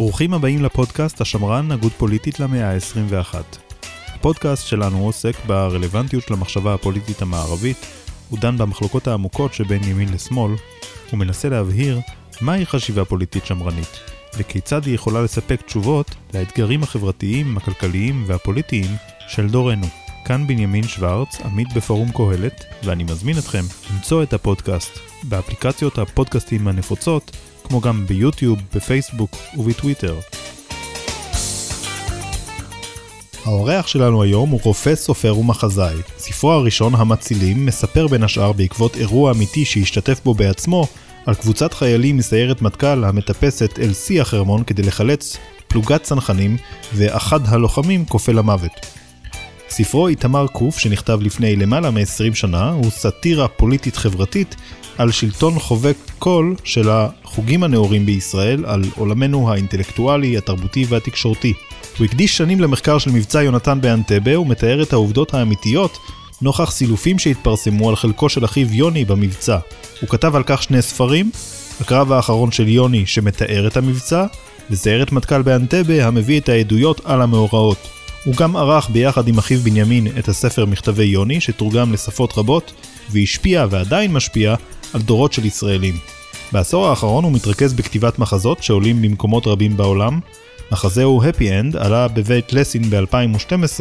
ברוכים הבאים לפודקאסט השמרן, הגות פוליטית למאה ה-21. הפודקאסט שלנו עוסק ברלוונטיות של המחשבה הפוליטית המערבית, הוא דן במחלוקות העמוקות שבין ימין לשמאל, ומנסה להבהיר מהי חשיבה פוליטית שמרנית, וכיצד היא יכולה לספק תשובות לאתגרים החברתיים, הכלכליים והפוליטיים של דורנו. כאן בנימין שוורץ, עמית בפורום קהלת, ואני מזמין אתכם למצוא את הפודקאסט באפליקציות הפודקאסטים הנפוצות, כמו גם ביוטיוב, בפייסבוק ובטוויטר. האורח שלנו היום הוא רופא, סופר ומחזאי. ספרו הראשון, המצילים, מספר בין השאר בעקבות אירוע אמיתי שהשתתף בו בעצמו, על קבוצת חיילים מסיירת מטכ"ל המטפסת אל שיא החרמון כדי לחלץ פלוגת צנחנים, ואחד הלוחמים כופה למוות. ספרו איתמר קוף, שנכתב לפני למעלה מ-20 שנה, הוא סאטירה פוליטית חברתית על שלטון חובק קול של החוגים הנאורים בישראל, על עולמנו האינטלקטואלי, התרבותי והתקשורתי. הוא הקדיש שנים למחקר של מבצע יונתן באנטבה, ומתאר את העובדות האמיתיות נוכח סילופים שהתפרסמו על חלקו של אחיו יוני במבצע. הוא כתב על כך שני ספרים, הקרב האחרון של יוני שמתאר את המבצע, וסיירת מטכ"ל באנטבה המביא את העדויות על המאורעות. הוא גם ערך ביחד עם אחיו בנימין את הספר מכתבי יוני, שתורגם לשפות רבות, והשפיע ועדיין משפיע על דורות של ישראלים. בעשור האחרון הוא מתרכז בכתיבת מחזות שעולים במקומות רבים בעולם. מחזהו Happy End עלה בבית לסין ב-2012,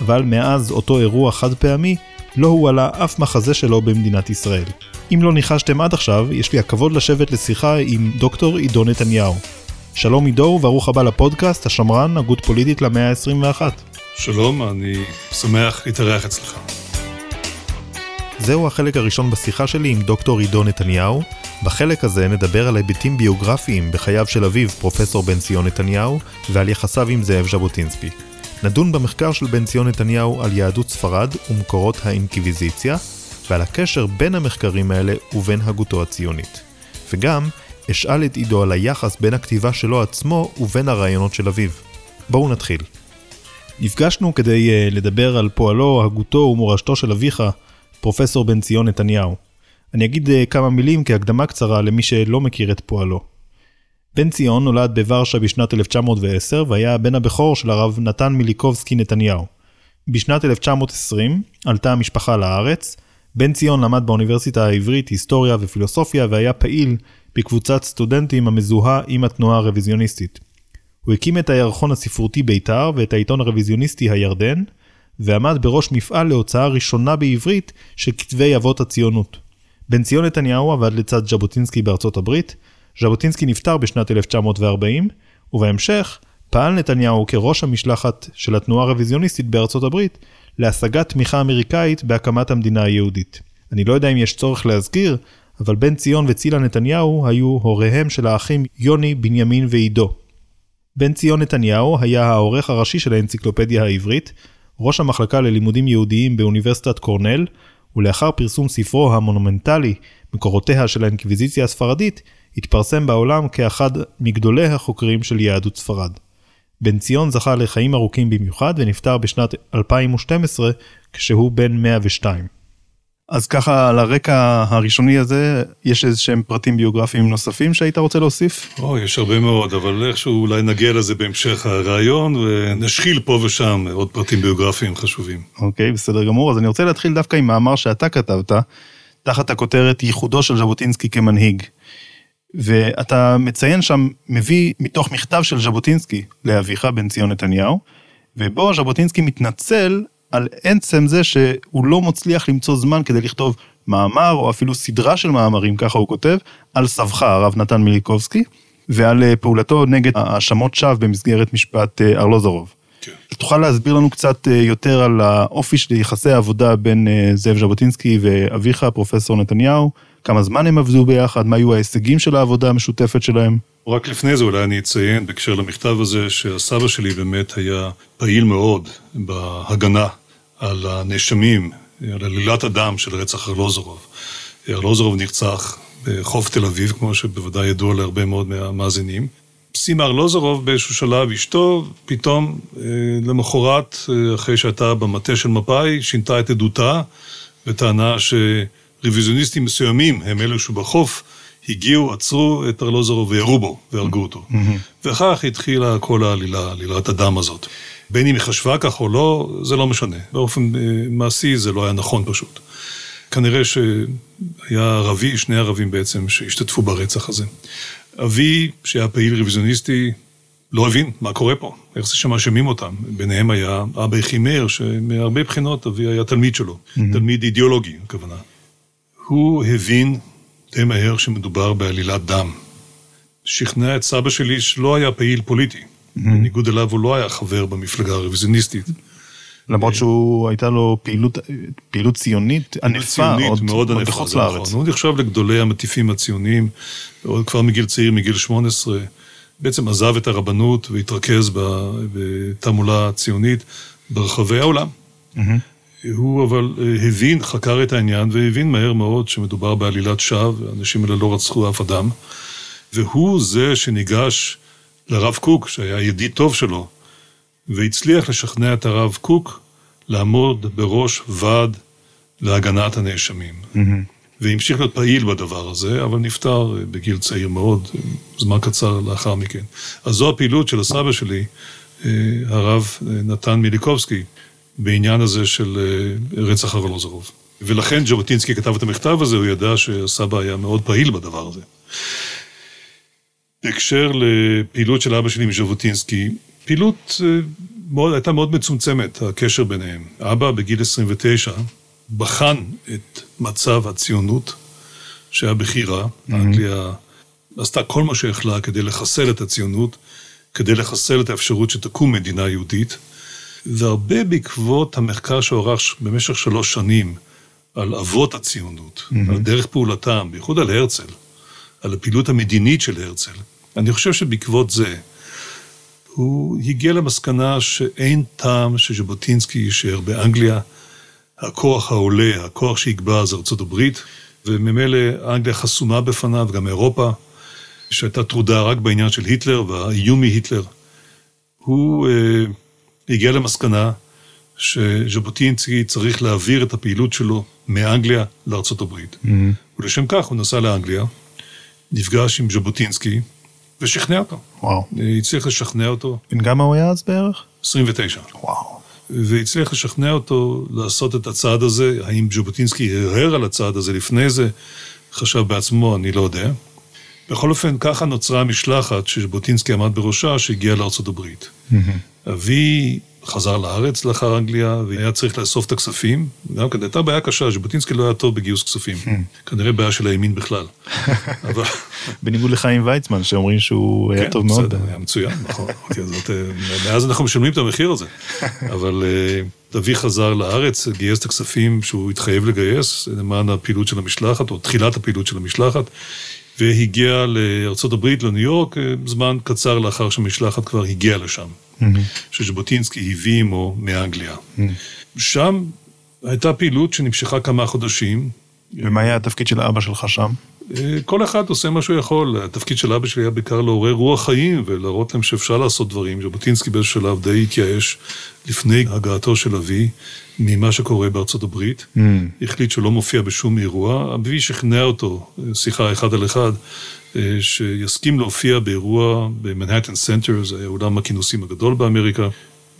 אבל מאז אותו אירוע חד פעמי, לא הועלה אף מחזה שלו במדינת ישראל. אם לא ניחשתם עד עכשיו, יש לי הכבוד לשבת לשיחה עם דוקטור עידו נתניהו. שלום עידו וברוך הבא לפודקאסט השמרן, הגות פוליטית למאה ה-21. שלום, אני שמח להתארח אצלך. זהו החלק הראשון בשיחה שלי עם דוקטור עידו נתניהו. בחלק הזה נדבר על היבטים ביוגרפיים בחייו של אביו, פרופסור בן ציון נתניהו, ועל יחסיו עם זאב ז'בוטינסקי. נדון במחקר של בן ציון נתניהו על יהדות ספרד ומקורות האינקוויזיציה, ועל הקשר בין המחקרים האלה ובין הגותו הציונית. וגם, אשאל את עידו על היחס בין הכתיבה שלו עצמו ובין הרעיונות של אביו. בואו נתחיל. נפגשנו כדי uh, לדבר על פועלו, הגותו ומורשתו של אביך, פרופסור בן ציון נתניהו. אני אגיד uh, כמה מילים כהקדמה קצרה למי שלא מכיר את פועלו. בן ציון נולד בוורשה בשנת 1910 והיה הבן הבכור של הרב נתן מיליקובסקי נתניהו. בשנת 1920 עלתה המשפחה לארץ, בן ציון למד באוניברסיטה העברית היסטוריה ופילוסופיה והיה פעיל בקבוצת סטודנטים המזוהה עם התנועה הרוויזיוניסטית. הוא הקים את הירחון הספרותי בית"ר ואת העיתון הרוויזיוניסטי הירדן, ועמד בראש מפעל להוצאה ראשונה בעברית של כתבי אבות הציונות. בן ציון נתניהו עבד לצד ז'בוטינסקי בארצות הברית, ז'בוטינסקי נפטר בשנת 1940, ובהמשך פעל נתניהו כראש המשלחת של התנועה הרוויזיוניסטית בארצות הברית להשגת תמיכה אמריקאית בהקמת המדינה היהודית. אני לא יודע אם יש צורך להזכיר, אבל בן ציון וצילה נתניהו היו הוריהם של האחים יוני, בנימין ועידו. בן ציון נתניהו היה העורך הראשי של האנציקלופדיה העברית, ראש המחלקה ללימודים יהודיים באוניברסיטת קורנל, ולאחר פרסום ספרו המונומנטלי מקורותיה של האינקוויזיציה הספרדית, התפרסם בעולם כאחד מגדולי החוקרים של יהדות ספרד. בן ציון זכה לחיים ארוכים במיוחד ונפטר בשנת 2012 כשהוא בן 102. אז ככה, על הרקע הראשוני הזה, יש איזה שהם פרטים ביוגרפיים נוספים שהיית רוצה להוסיף? או, יש הרבה מאוד, אבל איכשהו אולי נגיע לזה בהמשך הרעיון, ונשחיל פה ושם עוד פרטים ביוגרפיים חשובים. אוקיי, בסדר גמור. אז אני רוצה להתחיל דווקא עם מאמר שאתה כתבת, תחת הכותרת ייחודו של ז'בוטינסקי כמנהיג. ואתה מציין שם, מביא מתוך מכתב של ז'בוטינסקי לאביך, בן ציון נתניהו, ובו ז'בוטינסקי מתנצל על עצם זה שהוא לא מצליח למצוא זמן כדי לכתוב מאמר, או אפילו סדרה של מאמרים, ככה הוא כותב, על סבך, הרב נתן מיליקובסקי, ועל אה, פעולתו נגד האשמות שווא במסגרת משפט אה, ארלוזורוב. כן. תוכל להסביר לנו קצת אה, יותר על האופי של יחסי העבודה בין זאב ז'בוטינסקי ואביך, פרופסור נתניהו, כמה זמן הם עבדו ביחד, מה היו ההישגים של העבודה המשותפת שלהם? רק לפני זה אולי אני אציין בהקשר למכתב הזה, שהסבא שלי באמת היה פעיל מאוד בהגנה על הנאשמים, על עלילת הדם של רצח ארלוזורוב. ארלוזורוב נרצח בחוף תל אביב, כמו שבוודאי ידוע להרבה מאוד מהמאזינים. סימה ארלוזורוב באיזשהו שלב, אשתו, פתאום אה, למחרת, אה, אחרי שהייתה במטה של מפא"י, שינתה את עדותה וטענה שרוויזיוניסטים מסוימים הם אלו שבחוף הגיעו, עצרו את ארלוזורוב וירו בו והרגו אותו. וכך התחילה כל העלילה, עלילת הדם הזאת. בין אם היא חשבה כך או לא, זה לא משנה. באופן אה, מעשי זה לא היה נכון פשוט. כנראה שהיה ערבי, שני ערבים בעצם, שהשתתפו ברצח הזה. אבי, שהיה פעיל רוויזיוניסטי, לא הבין מה קורה פה, איך זה שמאשימים אותם. ביניהם היה אבא יחימאיר, שמהרבה בחינות אבי היה תלמיד שלו, mm-hmm. תלמיד אידיאולוגי, הכוונה. הוא הבין די מהר שמדובר בעלילת דם. שכנע את סבא שלי שלא היה פעיל פוליטי. Mm-hmm. בניגוד אליו הוא לא היה חבר במפלגה הרוויזיוניסטית. למרות שהוא הייתה לו פעילות, פעילות ציונית ענפה, ציונית עוד, מאוד ענפה, בחוץ לארץ. נכון. הוא נחשב לגדולי המטיפים הציוניים, עוד כבר מגיל צעיר, מגיל 18. בעצם עזב את הרבנות והתרכז בתעמולה ציונית ברחבי העולם. Mm-hmm. הוא אבל אה, הבין, חקר את העניין והבין מהר מאוד שמדובר בעלילת שווא, האנשים האלה לא רצחו אף אדם. והוא זה שניגש לרב קוק, שהיה ידיד טוב שלו, והצליח לשכנע את הרב קוק לעמוד בראש ועד להגנת הנאשמים. Mm-hmm. והמשיך להיות פעיל בדבר הזה, אבל נפטר אה, בגיל צעיר מאוד, זמן קצר לאחר מכן. אז זו הפעילות של הסבא שלי, אה, הרב אה, נתן מיליקובסקי, בעניין הזה של רצח ארלוזרוב. ולכן ז'בוטינסקי כתב את המכתב הזה, הוא ידע שהסבא היה מאוד פעיל בדבר הזה. בהקשר לפעילות של אבא שלי עם ז'בוטינסקי, פעילות מאוד, הייתה מאוד מצומצמת, הקשר ביניהם. אבא בגיל 29 בחן את מצב הציונות, שהיה בכירה, mm-hmm. אנגליה עשתה כל מה שיכלה כדי לחסל את הציונות, כדי לחסל את האפשרות שתקום מדינה יהודית, והרבה בעקבות המחקר שהוערך במשך שלוש שנים על אבות הציונות, mm-hmm. על דרך פעולתם, בייחוד על הרצל, על הפעילות המדינית של הרצל. אני חושב שבעקבות זה, הוא הגיע למסקנה שאין טעם שז'בוטינסקי יישאר באנגליה, הכוח העולה, הכוח שיקבע זה ארצות הברית, וממילא אנגליה חסומה בפניו, גם אירופה, שהייתה טרודה רק בעניין של היטלר והאיום מהיטלר. הוא אה, הגיע למסקנה שז'בוטינסקי צריך להעביר את הפעילות שלו מאנגליה לארצות הברית. Mm-hmm. ולשם כך הוא נסע לאנגליה, נפגש עם ז'בוטינסקי ושכנע אותו. וואו. הצליח לשכנע אותו. בן כמה הוא היה אז בערך? 29. וואו. והצליח לשכנע אותו לעשות את הצעד הזה. האם ז'בוטינסקי הרהר על הצעד הזה לפני זה, חשב בעצמו, אני לא יודע. בכל אופן, ככה נוצרה המשלחת שז'בוטינסקי עמד בראשה, שהגיעה לארצות הברית. Mm-hmm. אבי חזר לארץ לאחר אנגליה, והיה צריך לאסוף את הכספים. גם כן, הייתה בעיה קשה, ז'בוטינסקי לא היה טוב בגיוס כספים. Hmm. כנראה בעיה של הימין בכלל. אבל... בניגוד לחיים ויצמן, שאומרים שהוא היה כן, טוב מאוד. כן, בסדר, היה מצוין, נכון. אוקיי, מאז אנחנו משלמים את המחיר הזה. אבל אבי אה, חזר לארץ, גייס את הכספים שהוא התחייב לגייס למען הפעילות של המשלחת, או תחילת הפעילות של המשלחת. והגיע לארצות הברית, לניו יורק, אה, זמן קצר לאחר שהמשלחת כבר הגיעה לשם. Mm-hmm. שז'בוטינסקי הביא עמו מאנגליה. Mm-hmm. שם הייתה פעילות שנמשכה כמה חודשים. ומה היה התפקיד של אבא שלך שם? אה, כל אחד עושה מה שהוא יכול. התפקיד של אבא שלי היה בעיקר לעורר רוח חיים ולהראות להם שאפשר לעשות דברים. ז'בוטינסקי באיזשהו שלב די התייאש לפני הגעתו של אבי ממה שקורה בארצות הברית. Mm. החליט שלא מופיע בשום אירוע. אבי שכנע אותו, שיחה אחד על אחד, שיסכים להופיע באירוע במנהטן סנטר, זה היה אולם הכינוסים הגדול באמריקה,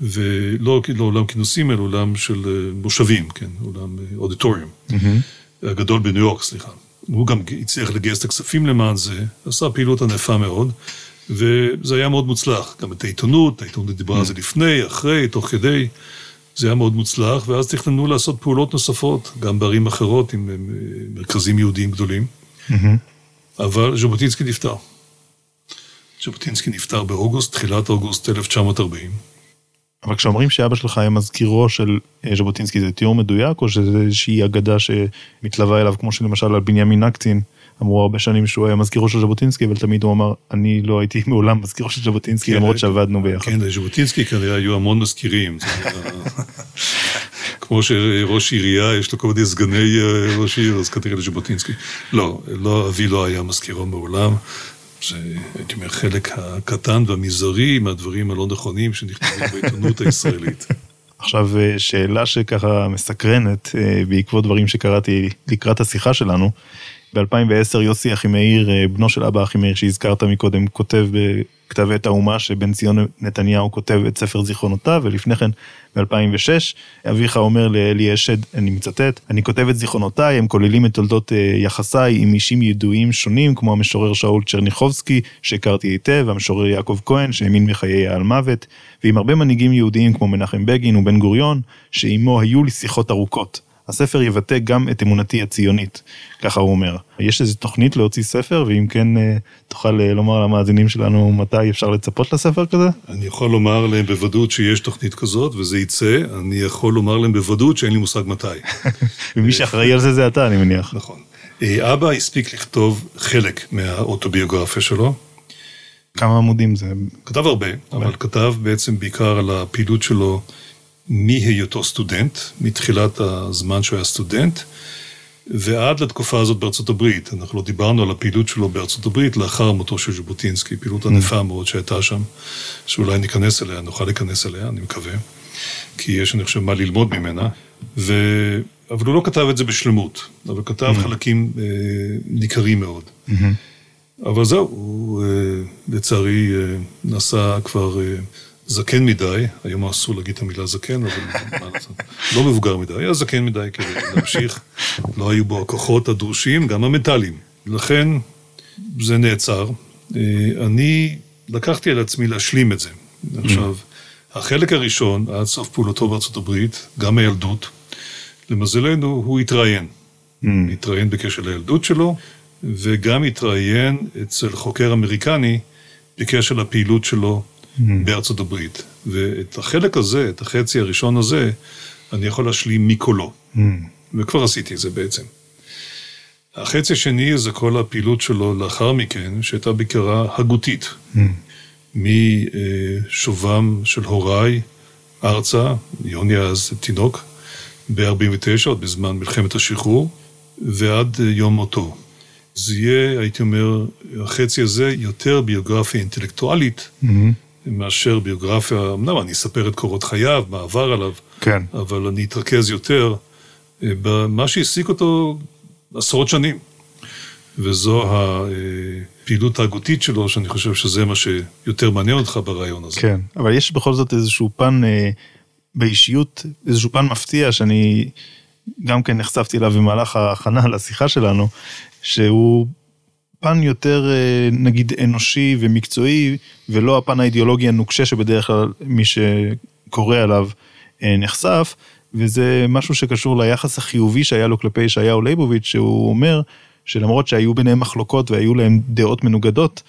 ולא לא אולם כינוסים, אלא אולם של אה, מושבים, כן, אולם אודיטוריום, mm-hmm. הגדול בניו יורק, סליחה. הוא גם הצליח לגייס את הכספים למען זה, עשה פעילות ענפה מאוד, וזה היה מאוד מוצלח. גם את העיתונות, העיתונות דיברה על זה לפני, אחרי, תוך כדי, זה היה מאוד מוצלח, ואז תכננו לעשות פעולות נוספות, גם בערים אחרות עם מרכזים יהודיים גדולים. Mm-hmm. אבל ז'בוטינסקי נפטר. ז'בוטינסקי נפטר באוגוסט, תחילת אוגוסט 1940. אבל כשאומרים שאבא שלך היה מזכירו של אה, ז'בוטינסקי, זה תיאור מדויק, או שזה איזושהי אגדה שמתלווה אליו, כמו שלמשל על בנימין נקצין, אמרו הרבה שנים שהוא היה מזכירו של ז'בוטינסקי, אבל תמיד הוא אמר, אני לא הייתי מעולם מזכירו של ז'בוטינסקי, כן, למרות שעבדנו ביחד. כן, לז'בוטינסקי כנראה היו המון מזכירים. כמו שראש עירייה, יש לו כל מיני סגני אה, ראש עיר, אז כנראה לז'בוטינסקי. לא, לא, אבי לא היה מזכירו מעולם. זה, הייתי אומר, חלק הקטן והמזערי מהדברים הלא נכונים שנכתבו בעיתונות הישראלית. עכשיו, אה, שאלה שככה מסקרנת, אה, בעקבות דברים שקראתי לקראת השיחה שלנו, ב-2010 יוסי אחימאיר, אה, בנו של אבא אחימאיר שהזכרת מקודם, כותב בכתבי עת האומה שבן ציון נתניהו כותב את ספר זיכרונותיו, ולפני כן ב-2006 אביך אומר לאלי אשד, אני מצטט, אני כותב את זיכרונותיי, הם כוללים את תולדות אה, יחסיי עם אישים ידועים שונים, כמו המשורר שאול צ'רניחובסקי, שהכרתי היטב, המשורר יעקב כהן, שהאמין בחיי על מוות, ועם הרבה מנהיגים יהודיים כמו מנחם בגין ובן גוריון, שעימו היו לי שיחות ארוכות. הספר יבטא גם את אמונתי הציונית, ככה הוא אומר. יש איזו תוכנית להוציא ספר, ואם כן, אה, תוכל אה, לומר למאזינים שלנו מתי אפשר לצפות לספר כזה? אני יכול לומר להם בוודאות שיש תוכנית כזאת, וזה יצא, אני יכול לומר להם בוודאות שאין לי מושג מתי. ומי שאחראי על זה זה אתה, אני מניח. נכון. אה, אבא הספיק לכתוב חלק מהאוטוביוגרפיה שלו. כמה עמודים זה? כתב הרבה, אבל כתב בעצם בעיקר על הפעילות שלו מהיותו סטודנט, מתחילת הזמן שהוא היה סטודנט, ועד לתקופה הזאת בארצות הברית. אנחנו לא דיברנו על הפעילות שלו בארצות הברית לאחר מותו של ז'בוטינסקי, פעילות ענפה מאוד שהייתה שם, שאולי ניכנס אליה, נוכל להיכנס אליה, אני מקווה, כי יש, אני חושב, מה ללמוד ממנה. ו... אבל הוא לא כתב את זה בשלמות, אבל כתב mm-hmm. חלקים אה, ניכרים מאוד. Mm-hmm. אבל זהו, הוא אה, לצערי אה, נסע כבר... אה, זקן מדי, היום אסור להגיד את המילה זקן, אבל לא מבוגר מדי, היה זקן מדי כדי להמשיך, לא היו בו הכוחות הדרושים, גם המנטליים. לכן זה נעצר. אה, אני לקחתי על עצמי להשלים את זה. עכשיו, החלק הראשון, עד סוף פעולתו בארצות הברית, גם הילדות, למזלנו, הוא התראיין. התראיין בקשר לילדות שלו, וגם התראיין אצל חוקר אמריקני בקשר לפעילות שלו mm. בארצות הברית. ואת החלק הזה, את החצי הראשון הזה, אני יכול להשלים מקולו. Mm. וכבר עשיתי את זה בעצם. החצי השני זה כל הפעילות שלו לאחר מכן, שהייתה בעיקרה הגותית. Mm. משובם של הוריי ארצה, יוני אז תינוק, ב-49, עוד בזמן מלחמת השחרור, ועד יום מותו. זה יהיה, הייתי אומר, החצי הזה יותר ביוגרפיה אינטלקטואלית, mm-hmm. מאשר ביוגרפיה, אמנם אני אספר את קורות חייו, מה עבר עליו, כן. אבל אני אתרכז יותר אה, במה שהעסיק אותו עשרות שנים. וזו הפעילות ההגותית שלו, שאני חושב שזה מה שיותר מעניין אותך ברעיון הזה. כן, אבל יש בכל זאת איזשהו פן אה, באישיות, איזשהו פן מפתיע שאני גם כן נחשפתי אליו במהלך ההכנה לשיחה שלנו, שהוא פן יותר אה, נגיד אנושי ומקצועי, ולא הפן האידיאולוגי הנוקשה שבדרך כלל מי שקורא עליו אה, נחשף, וזה משהו שקשור ליחס החיובי שהיה לו כלפי ישעיהו ליבוביץ', שהוא אומר שלמרות שהיו ביניהם מחלוקות והיו להם דעות מנוגדות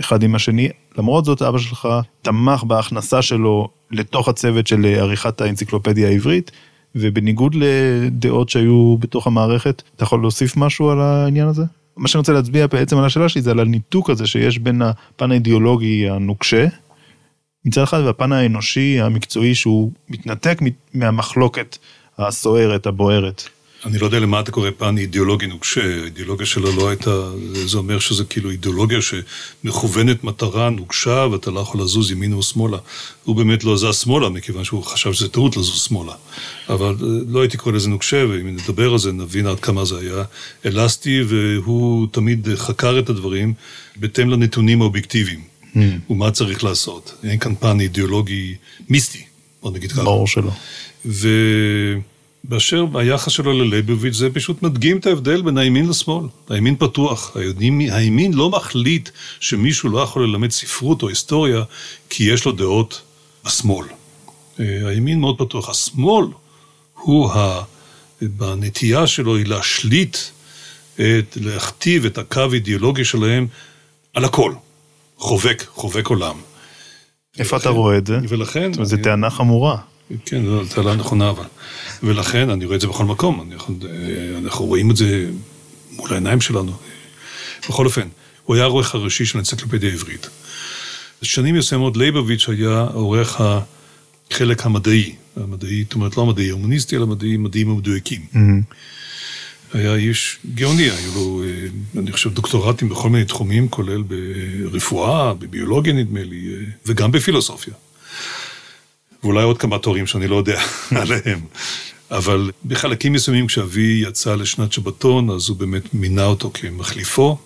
אחד עם השני, למרות זאת אבא שלך תמך בהכנסה שלו לתוך הצוות של עריכת האנציקלופדיה העברית, ובניגוד לדעות שהיו בתוך המערכת, אתה יכול להוסיף משהו על העניין הזה? מה שאני רוצה להצביע בעצם על השאלה שלי זה על הניתוק הזה שיש בין הפן האידיאולוגי הנוקשה, מצד אחד, והפן האנושי המקצועי שהוא מתנתק מהמחלוקת הסוערת, הבוערת. אני לא יודע למה אתה קורא פן אידיאולוגי נוקשה, האידיאולוגיה שלו לא הייתה, זה אומר שזה כאילו אידיאולוגיה שמכוונת מטרה נוקשה ואתה לא יכול לזוז ימינה ושמאלה. הוא באמת לא זז שמאלה, מכיוון שהוא חשב שזה טעות לזוז שמאלה. אבל אה, לא הייתי קורא לזה נוקשה, ואם נדבר על זה נבין עד כמה זה היה אלסטי, והוא תמיד חקר את הדברים בהתאם לנתונים האובייקטיביים, mm. ומה צריך לעשות. אין כאן פן אידיאולוגי מיסטי, בוא נגיד ככה. ברור שלא. ו... באשר היחס שלו לליבוביץ' זה פשוט מדגים את ההבדל בין הימין לשמאל. הימין פתוח, הימין, הימין לא מחליט שמישהו לא יכול ללמד ספרות או היסטוריה כי יש לו דעות בשמאל. אה, הימין מאוד פתוח. השמאל הוא, ה, בנטייה שלו היא להשליט, את, להכתיב את הקו האידיאולוגי שלהם על הכל. חובק, חובק עולם. איפה אתה רואה את זה? ולכן... זו טענה חמורה. כן, זו טענה נכונה אבל. ולכן אני רואה את זה בכל מקום, אנחנו, אנחנו רואים את זה מול העיניים שלנו. בכל אופן, הוא היה העורך הראשי של האנציקלופדיה העברית. בשנים מסוימות לייבוביץ' היה עורך החלק המדעי, המדעי, זאת אומרת לא המדעי ההומניסטי, אלא המדעי, מדעים המדויקים. Mm-hmm. היה איש גאוני, היו לו, אה, אני חושב, דוקטורטים בכל מיני תחומים, כולל ברפואה, בביולוגיה נדמה לי, אה, וגם בפילוסופיה. ואולי עוד כמה תורים שאני לא יודע עליהם. אבל בחלקים מסוימים כשאבי יצא לשנת שבתון, אז הוא באמת מינה אותו כמחליפו,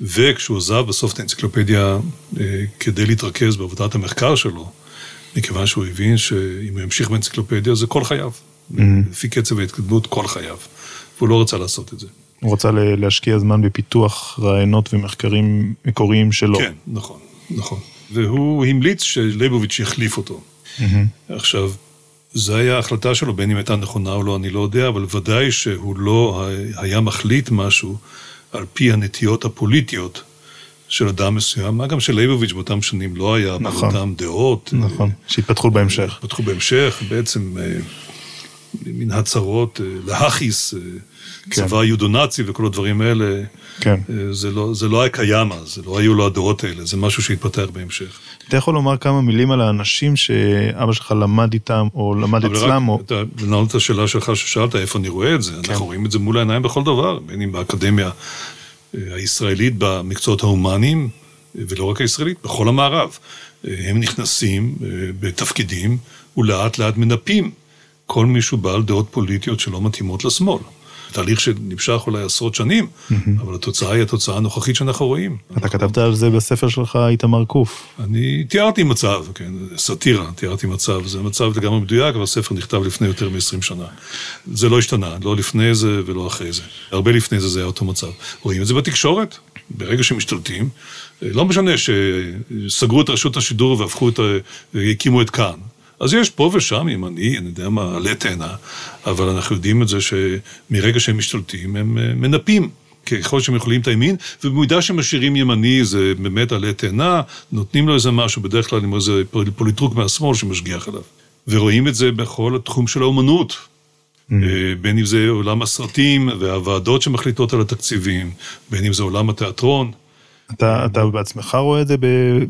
וכשהוא עזב בסוף את האנציקלופדיה אה, כדי להתרכז בעבודת המחקר שלו, מכיוון שהוא הבין שאם הוא ימשיך באנציקלופדיה זה כל חייו, mm-hmm. לפי קצב ההתקדמות כל חייו, והוא לא רצה לעשות את זה. הוא רצה להשקיע זמן בפיתוח רעיונות ומחקרים מקוריים שלו. כן, נכון, נכון. והוא המליץ שליבוביץ' יחליף אותו. Mm-hmm. עכשיו, זו הייתה ההחלטה שלו, בין אם הייתה נכונה או לא, אני לא יודע, אבל ודאי שהוא לא היה מחליט משהו על פי הנטיות הפוליטיות של אדם מסוים, מה גם שלייבוביץ' באותם שנים לא היה נכון, באותם דעות. נכון, שהתפתחו בהמשך. התפתחו בהמשך, בעצם אה, מן הצהרות אה, להכיס, אה, כן. צבא יודו-נאצי וכל הדברים האלה. כן. זה לא, זה לא היה קיים אז, זה לא היו לו הדעות האלה, זה משהו שהתפתח בהמשך. אתה יכול לומר כמה מילים על האנשים שאבא שלך למד איתם, או למד אצלם, או... אתה לענות את השאלה שלך ששאלת, איפה אני רואה את זה? כן. אנחנו רואים את זה מול העיניים בכל דבר, בין אם באקדמיה הישראלית במקצועות ההומניים, ולא רק הישראלית, בכל המערב. הם נכנסים אה, בתפקידים ולאט לאט מנפים כל מישהו בעל דעות פוליטיות שלא מתאימות לשמאל. תהליך שנמשך אולי עשרות שנים. אבל התוצאה היא התוצאה הנוכחית שאנחנו רואים. אתה כתבת על זה בספר שלך, איתמר קוף. אני תיארתי מצב, כן, סאטירה, תיארתי מצב, זה מצב לגמרי מדויק, אבל הספר נכתב לפני יותר מ-20 שנה. זה לא השתנה, לא לפני זה ולא אחרי זה. הרבה לפני זה זה היה אותו מצב. רואים את זה בתקשורת, ברגע שמשתלטים, לא משנה שסגרו את רשות השידור והפכו את, הקימו את כאן. אז יש פה ושם ימני, אני יודע מה, עלה תאנה, אבל אנחנו יודעים את זה שמרגע שהם משתלטים, הם אה, מנפים. ככל שהם יכולים את הימין, ובמידה שמשאירים ימני זה באמת עלה תאנה, נותנים לו איזה משהו, בדרך כלל עם איזה פוליטרוק מהשמאל שמשגיח עליו. ורואים את זה בכל התחום של האומנות. Mm. אה, בין אם זה עולם הסרטים והוועדות שמחליטות על התקציבים, בין אם זה עולם התיאטרון. אתה, אתה בעצמך רואה את זה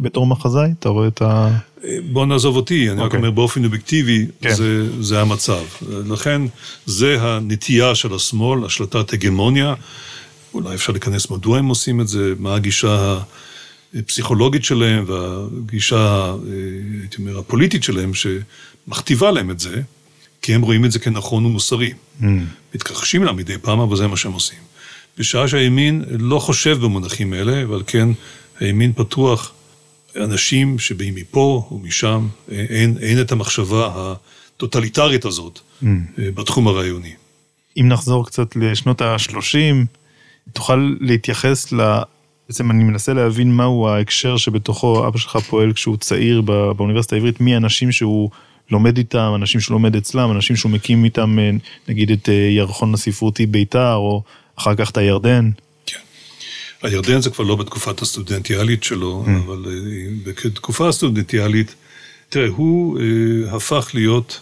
בתור מחזאי? אתה רואה את ה... בוא נעזוב אותי, אני okay. רק אוקיי. אומר באופן אובייקטיבי, כן. זה, זה המצב. לכן, זה הנטייה של השמאל, השלטת הגמוניה. אולי אפשר להיכנס מדוע הם עושים את זה, מה הגישה הפסיכולוגית שלהם והגישה, הייתי אומר, הפוליטית שלהם, שמכתיבה להם את זה, כי הם רואים את זה כנכון ומוסרי. Mm. מתכחשים לה מדי פעם, אבל זה מה שהם עושים. בשעה שהימין לא חושב במונחים אלה, ועל כן הימין פתוח אנשים שבאים מפה ומשם, אין, אין את המחשבה הטוטליטרית הזאת mm. בתחום הרעיוני. אם נחזור קצת לשנות ה-30, תוכל להתייחס ל... בעצם אני מנסה להבין מהו ההקשר שבתוכו אבא שלך פועל כשהוא צעיר באוניברסיטה העברית, מי האנשים שהוא לומד איתם, אנשים שהוא לומד אצלם, אנשים שהוא מקים איתם, נגיד את אה, ירחון הספרותי בית"ר, או אחר כך את הירדן. כן. הירדן זה כבר לא בתקופת הסטודנטיאלית שלו, mm. אבל אה, בתקופה הסטודנטיאלית, תראה, הוא אה, הפך להיות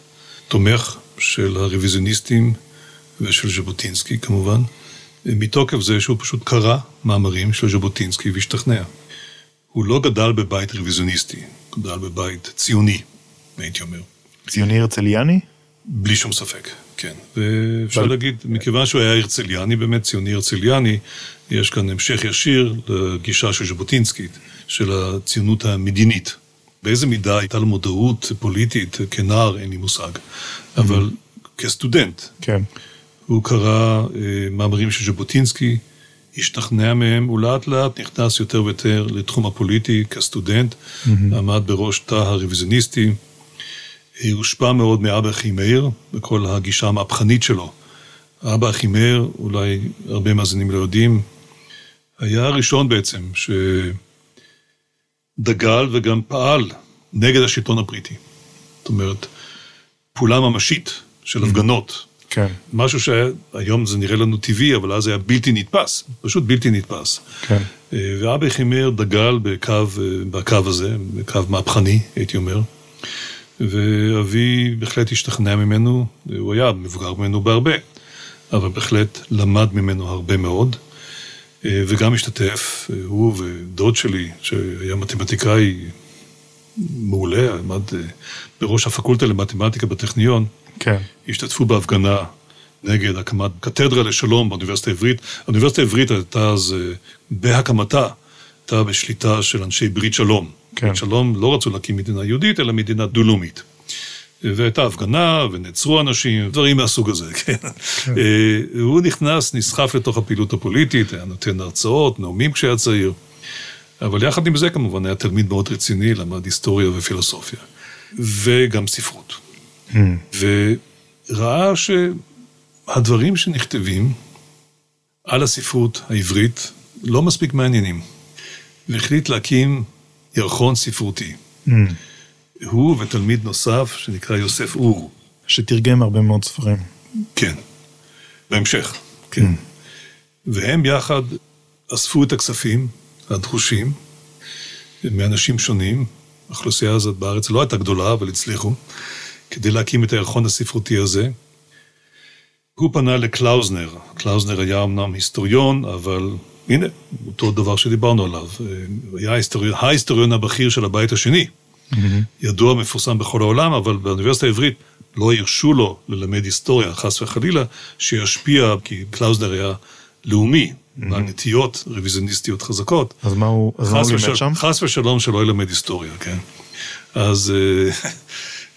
תומך של הרוויזיוניסטים ושל ז'בוטינסקי כמובן, אה, מתוקף זה שהוא פשוט קרא מאמרים של ז'בוטינסקי והשתכנע. הוא לא גדל בבית רוויזיוניסטי, הוא גדל בבית ציוני, הייתי אומר. ציוני הרצליאני? בלי שום ספק. כן, ואפשר להגיד, מכיוון שהוא היה הרצליאני, באמת ציוני הרצליאני, יש כאן המשך ישיר לגישה של ז'בוטינסקית, של הציונות המדינית. באיזה מידה הייתה לו מודעות פוליטית כנער, אין לי מושג, אבל כסטודנט. כן. הוא קרא אה, מאמרים של ז'בוטינסקי, השתכנע מהם, הוא לאט לאט נכנס יותר ויותר לתחום הפוליטי כסטודנט, mm-hmm. עמד בראש תא הרוויזיוניסטי. הושפע מאוד מאבא אחימאיר, בכל הגישה המהפכנית שלו. אבא אחימאיר, אולי הרבה מאזינים לא יודעים, היה הראשון בעצם שדגל וגם פעל נגד השלטון הבריטי. זאת אומרת, פעולה ממשית של הפגנות. כן. משהו שהיום זה נראה לנו טבעי, אבל אז היה בלתי נתפס, פשוט בלתי נתפס. כן. ואבא אחימאיר דגל בקו, בקו הזה, בקו מהפכני, הייתי אומר. ואבי בהחלט השתכנע ממנו, הוא היה מבוגר ממנו בהרבה, אבל בהחלט למד ממנו הרבה מאוד, וגם השתתף, הוא ודוד שלי, שהיה מתמטיקאי מעולה, עמד בראש הפקולטה למתמטיקה בטכניון, כן. השתתפו בהפגנה נגד הקמת קתדרה לשלום באוניברסיטה העברית. האוניברסיטה העברית הייתה אז, בהקמתה, הייתה בשליטה של אנשי ברית שלום. כן. שלום לא רצו להקים מדינה יהודית, אלא מדינה דו-לאומית. והייתה הפגנה, ונעצרו אנשים, דברים מהסוג הזה, כן. כן. אה, הוא נכנס, נסחף לתוך הפעילות הפוליטית, היה נותן הרצאות, נאומים כשהיה צעיר. אבל יחד עם זה כמובן היה תלמיד מאוד רציני, למד היסטוריה ופילוסופיה. וגם ספרות. Mm. וראה שהדברים שנכתבים על הספרות העברית לא מספיק מעניינים. והחליט להקים ירחון ספרותי. Mm. הוא ותלמיד נוסף שנקרא יוסף אור. שתרגם הרבה מאוד ספרים. כן, בהמשך, כן. Mm. והם יחד אספו את הכספים הדרושים מאנשים שונים. האוכלוסייה הזאת בארץ לא הייתה גדולה, אבל הצליחו, כדי להקים את הירחון הספרותי הזה. הוא פנה לקלאוזנר. קלאוזנר היה אמנם היסטוריון, אבל הנה, אותו דבר שדיברנו עליו. הוא היה ההיסטוריון, ההיסטוריון הבכיר של הבית השני. Mm-hmm. ידוע, מפורסם בכל העולם, אבל באוניברסיטה העברית לא הרשו לו ללמד היסטוריה, חס וחלילה, שישפיע, כי קלאוזנר היה לאומי, mm-hmm. נטיות רוויזיוניסטיות חזקות. אז מה הוא, אז מה הוא לימד שם? חס ושלום שלא ילמד היסטוריה, כן. אז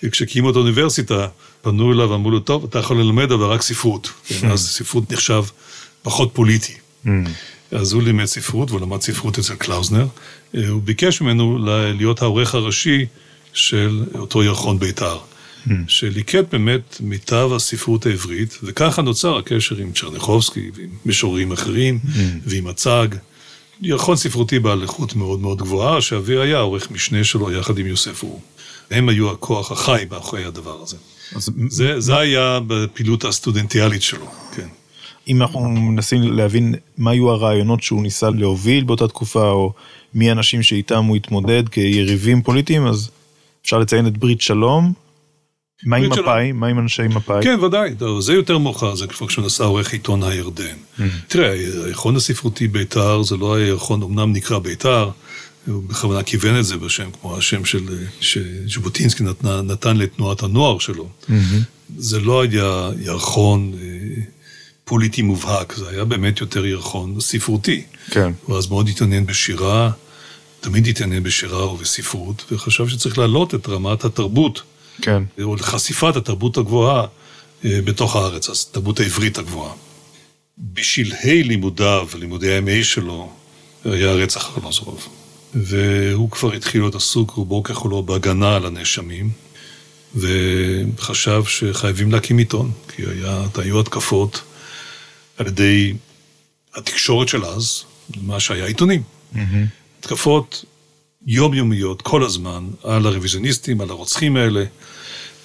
אה, כשהקימו את האוניברסיטה, פנו אליו ואמרו לו, טוב, אתה יכול ללמד, אבל רק ספרות. כן, אז ספרות נחשב פחות פוליטי. Mm. אז הוא לימד ספרות, והוא למד ספרות אצל קלאוזנר. אה, הוא ביקש ממנו להיות העורך הראשי של אותו ירחון בית"ר, mm. שליקט באמת מיטב הספרות העברית, וככה נוצר הקשר עם צ'רניחובסקי ועם משוררים אחרים, mm. ועם הצג. ירחון ספרותי בעל איכות מאוד מאוד גבוהה, שאבי היה עורך משנה שלו יחד עם יוסף אור. הם היו הכוח החי מאחורי הדבר הזה. זה, זה היה בפעילות הסטודנטיאלית שלו, כן. אם אנחנו מנסים להבין מה היו הרעיונות שהוא ניסה להוביל באותה תקופה, או מי האנשים שאיתם הוא התמודד כיריבים פוליטיים, אז אפשר לציין את ברית שלום. מה עם מפא"י? מה עם אנשי מפא"י? כן, ודאי, זה יותר מאוחר, זה כבר כשהוא נסע עורך עיתון הירדן. Mm. תראה, הירחון הספרותי בית"ר זה לא היה ירחון, אמנם נקרא בית"ר, הוא בכוונה כיוון את זה בשם, כמו השם של, שז'בוטינסקי נתן לתנועת הנוער שלו. Mm-hmm. זה לא היה ירחון פוליטי מובהק, זה היה באמת יותר ירחון ספרותי. כן. הוא אז מאוד התעניין בשירה, תמיד התעניין בשירה ובספרות, וחשב שצריך להעלות את רמת התרבות. כן. או לחשיפת התרבות הגבוהה אה, בתוך הארץ, אז התרבות העברית הגבוהה. בשלהי לימודיו, לימודי ה-MA שלו, היה רצח ארלוזורוב. והוא כבר התחיל להיות עסוק רובו ככולו בהגנה על הנאשמים, וחשב שחייבים להקים עיתון, כי היה, היו התקפות על ידי התקשורת של אז, מה שהיה עיתונים. Mm-hmm. התקפות יומיומיות כל הזמן על הרוויזיוניסטים, על הרוצחים האלה.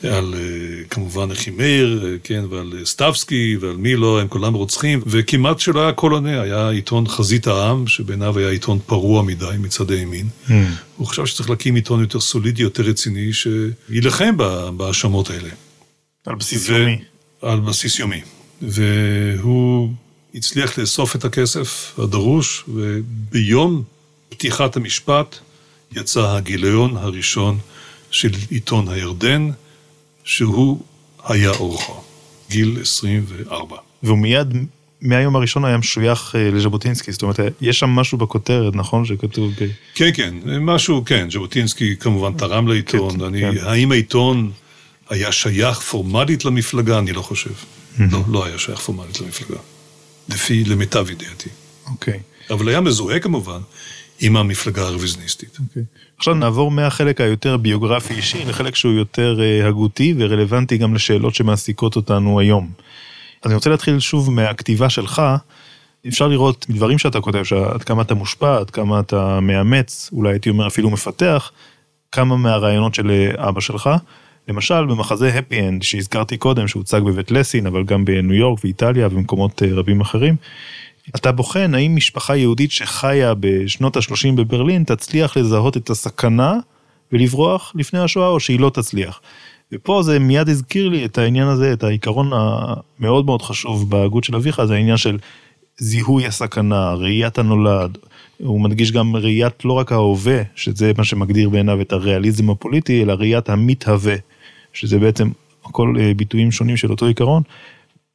על אה, כמובן אחימאיר, אה, כן, ועל אה, סטבסקי, ועל מי לא, הם כולם רוצחים, וכמעט שלא היה קול עונה, היה עיתון חזית העם, שבעיניו היה עיתון פרוע מדי מצד הימין. Mm. הוא חשב שצריך להקים עיתון יותר סולידי, יותר רציני, שיילחם בהאשמות האלה. על בסיס ו... יומי. על בסיס יומי. והוא הצליח לאסוף את הכסף הדרוש, וביום פתיחת המשפט יצא הגיליון הראשון של עיתון הירדן, שהוא היה אורחו, גיל 24. והוא מיד, מהיום הראשון היה משוייך אה, לז'בוטינסקי, זאת אומרת, יש שם משהו בכותרת, נכון? שכתוב... ב... כן, כן, משהו, כן, ז'בוטינסקי כמובן תרם לעיתון, כן, אני, כן. האם העיתון היה שייך פורמלית למפלגה? אני לא חושב. לא, לא היה שייך פורמלית למפלגה. לפי, למיטב ידיעתי. אוקיי. אבל היה מזוהה כמובן עם המפלגה הרוויזניסטית. אוקיי. עכשיו נעבור מהחלק היותר ביוגרפי אישי לחלק שהוא יותר אה, הגותי ורלוונטי גם לשאלות שמעסיקות אותנו היום. אז אני רוצה להתחיל שוב מהכתיבה שלך. אפשר לראות דברים שאתה כותב, עד כמה אתה מושפע, עד כמה אתה מאמץ, אולי הייתי אומר אפילו מפתח, כמה מהרעיונות של אה, אבא שלך. למשל במחזה Happy End שהזכרתי קודם שהוצג בבית לסין אבל גם בניו יורק ואיטליה ומקומות אה, רבים אחרים. אתה בוחן האם משפחה יהודית שחיה בשנות ה-30 בברלין תצליח לזהות את הסכנה ולברוח לפני השואה או שהיא לא תצליח. ופה זה מיד הזכיר לי את העניין הזה, את העיקרון המאוד מאוד חשוב בהגות של אביך, זה העניין של זיהוי הסכנה, ראיית הנולד. הוא מדגיש גם ראיית לא רק ההווה, שזה מה שמגדיר בעיניו את הריאליזם הפוליטי, אלא ראיית המתהווה, שזה בעצם הכל אה, ביטויים שונים של אותו עיקרון.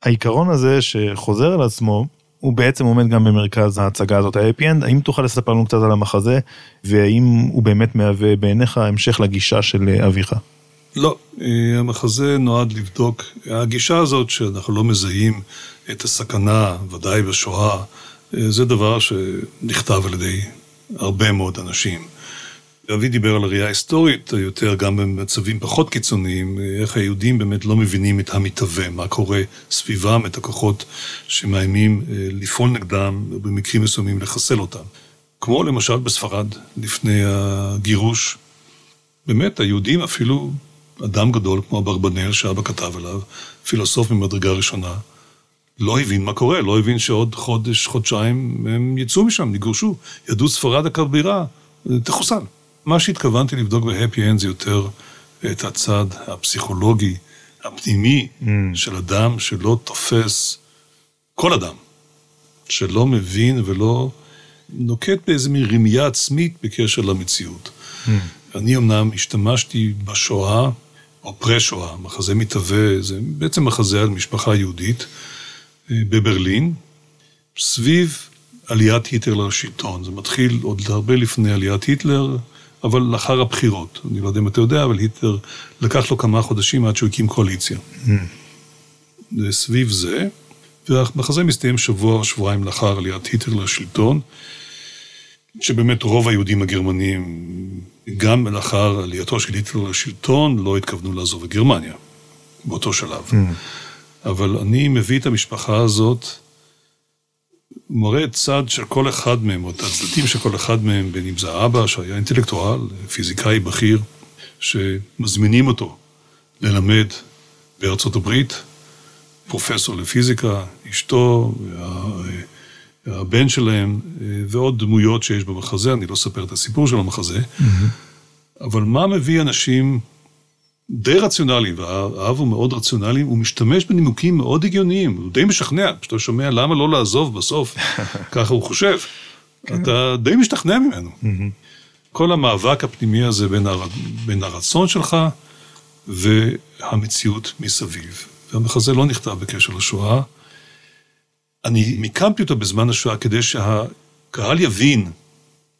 העיקרון הזה שחוזר על עצמו, הוא בעצם עומד גם במרכז ההצגה הזאת, ה-happy end, האם תוכל לספר לנו קצת על המחזה, והאם הוא באמת מהווה בעיניך המשך לגישה של אביך? לא, אה, המחזה נועד לבדוק, הגישה הזאת שאנחנו לא מזהים את הסכנה, ודאי בשואה, אה, זה דבר שנכתב על ידי הרבה מאוד אנשים. אבי דיבר על הראייה ההיסטורית יותר, גם במצבים פחות קיצוניים, איך היהודים באמת לא מבינים את המתהווה, מה קורה סביבם, את הכוחות שמאיימים אה, לפעול נגדם, במקרים מסוימים לחסל אותם. כמו למשל בספרד, לפני הגירוש, באמת היהודים אפילו, אדם גדול כמו אברבנאל שאבא כתב עליו, פילוסוף ממדרגה ראשונה, לא הבין מה קורה, לא הבין שעוד חודש, חודשיים הם יצאו משם, יגורשו, יהדות ספרד הכבירה, תחוסל. מה שהתכוונתי לבדוק ב Happy End זה יותר את הצד הפסיכולוגי, הפנימי mm. של אדם שלא תופס, כל אדם, שלא מבין ולא נוקט באיזה מין רמייה עצמית בקשר למציאות. Mm. אני אמנם השתמשתי בשואה, או פרה-שואה, מחזה מתהווה, זה בעצם מחזה על משפחה יהודית אה, בברלין, סביב עליית היטלר לשלטון. זה מתחיל עוד הרבה לפני עליית היטלר, אבל לאחר הבחירות. אני לא יודע אם אתה יודע, אבל היטלר לקח לו כמה חודשים עד שהוא הקים קואליציה. Mm. סביב זה, והמחזה מסתיים שבוע או שבועיים לאחר עליית היטלר לשלטון, שבאמת רוב היהודים הגרמנים, גם לאחר עלייתו של היטלר לשלטון, לא התכוונו לעזוב את גרמניה, באותו שלב. Mm. אבל אני מביא את המשפחה הזאת מראה צד של כל אחד מהם, או את הצדדים של כל אחד מהם, בין אם זה אבא שהיה אינטלקטואל, פיזיקאי בכיר, שמזמינים אותו ללמד בארצות הברית, פרופסור לפיזיקה, אשתו, הבן שלהם, ועוד דמויות שיש במחזה, אני לא אספר את הסיפור של המחזה, mm-hmm. אבל מה מביא אנשים די רציונלי, והאב הוא מאוד רציונלי, הוא משתמש בנימוקים מאוד הגיוניים, הוא די משכנע, כשאתה שומע למה לא לעזוב בסוף, ככה הוא חושב, כן. אתה די משתכנע ממנו. כל המאבק הפנימי הזה בין, הר... בין הרצון שלך והמציאות מסביב. והמחזה לא נכתב בקשר לשואה. אני מיקמתי אותו בזמן השואה כדי שהקהל יבין,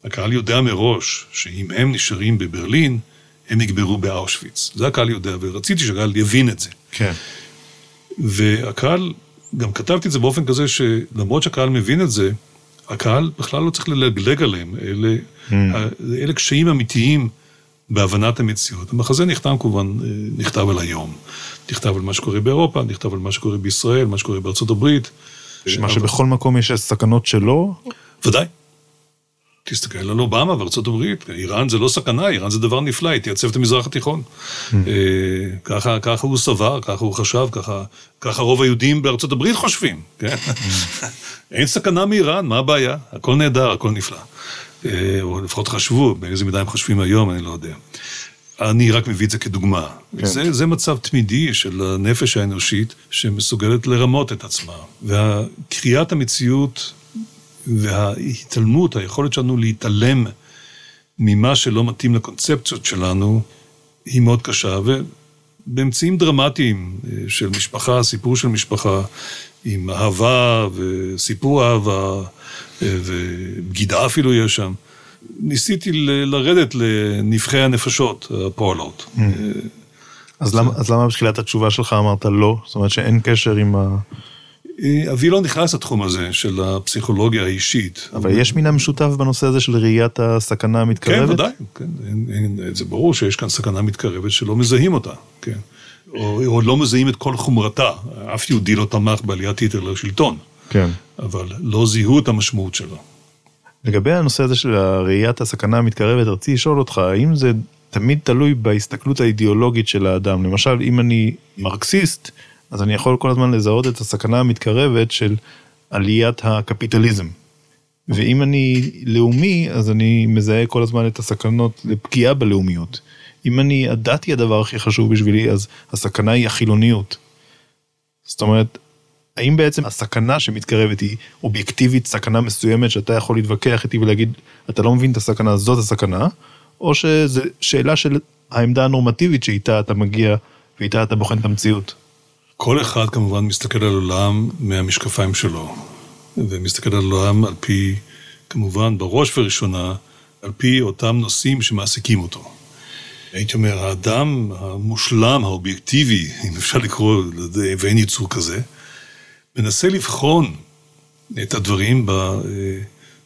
הקהל יודע מראש, שאם הם נשארים בברלין, הם נגברו באושוויץ. זה הקהל יודע, ורציתי שהקהל יבין את זה. כן. והקהל, גם כתבתי את זה באופן כזה שלמרות שהקהל מבין את זה, הקהל בכלל לא צריך ללגלג עליהם, אלה, mm. אלה קשיים אמיתיים בהבנת המציאות. המחזה נכתב כמובן, אה, נכתב על היום. נכתב על מה שקורה באירופה, נכתב על מה שקורה בישראל, מה שקורה בארצות הברית. שמה שבכל מקום יש סכנות שלו? ודאי. תסתכל על אובמה וארצות הברית, איראן זה לא סכנה, איראן זה דבר נפלא, היא תייצב את המזרח התיכון. Mm. אה, ככה, ככה הוא סבר, ככה הוא חשב, ככה, ככה רוב היהודים בארצות הברית חושבים, כן? Mm. אין סכנה מאיראן, מה הבעיה? הכל נהדר, הכל נפלא. אה, או לפחות חשבו, באיזה מידה הם חושבים היום, אני לא יודע. אני רק מביא את זה כדוגמה. כן. זה, זה מצב תמידי של הנפש האנושית שמסוגלת לרמות את עצמה. והקריאת המציאות וההתעלמות, היכולת שלנו להתעלם ממה שלא מתאים לקונספציות שלנו, היא מאוד קשה. ובאמצעים דרמטיים אה, של משפחה, סיפור של משפחה, עם אהבה וסיפור אהבה, אה, ובגידה אפילו יש שם, ניסיתי לרדת לנבחי הנפשות הפועלות. Mm. אז למה, אז למה בתחילת התשובה שלך אמרת לא? זאת אומרת שאין קשר עם ה... אבי לא נכנס לתחום הזה של הפסיכולוגיה האישית. אבל יש מן המשותף בנושא הזה של ראיית הסכנה המתקרבת? כן, ודאי, כן. אין, אין, זה ברור שיש כאן סכנה מתקרבת שלא מזהים אותה, כן. או, או לא מזהים את כל חומרתה. אף יהודי לא תמך בעליית היטר לשלטון. כן. אבל לא זיהו את המשמעות שלו. לגבי הנושא הזה של ראיית הסכנה המתקרבת, רציתי לשאול אותך, האם זה תמיד תלוי בהסתכלות האידיאולוגית של האדם? למשל, אם אני מרקסיסט, אז אני יכול כל הזמן לזהות את הסכנה המתקרבת של עליית הקפיטליזם. ואם אני לאומי, אז אני מזהה כל הזמן את הסכנות לפגיעה בלאומיות. אם אני, הדת היא הדבר הכי חשוב בשבילי, אז הסכנה היא החילוניות. זאת אומרת, האם בעצם הסכנה שמתקרבת היא אובייקטיבית, סכנה מסוימת שאתה יכול להתווכח איתי ולהגיד, אתה לא מבין את הסכנה, זאת הסכנה, או שזו שאלה של העמדה הנורמטיבית שאיתה אתה מגיע ואיתה אתה בוחן את המציאות? כל אחד כמובן מסתכל על עולם מהמשקפיים שלו, ומסתכל על עולם על פי, כמובן, בראש ובראשונה, על פי אותם נושאים שמעסיקים אותו. הייתי אומר, האדם המושלם, האובייקטיבי, אם אפשר לקרוא לזה, ואין יצור כזה, מנסה לבחון את הדברים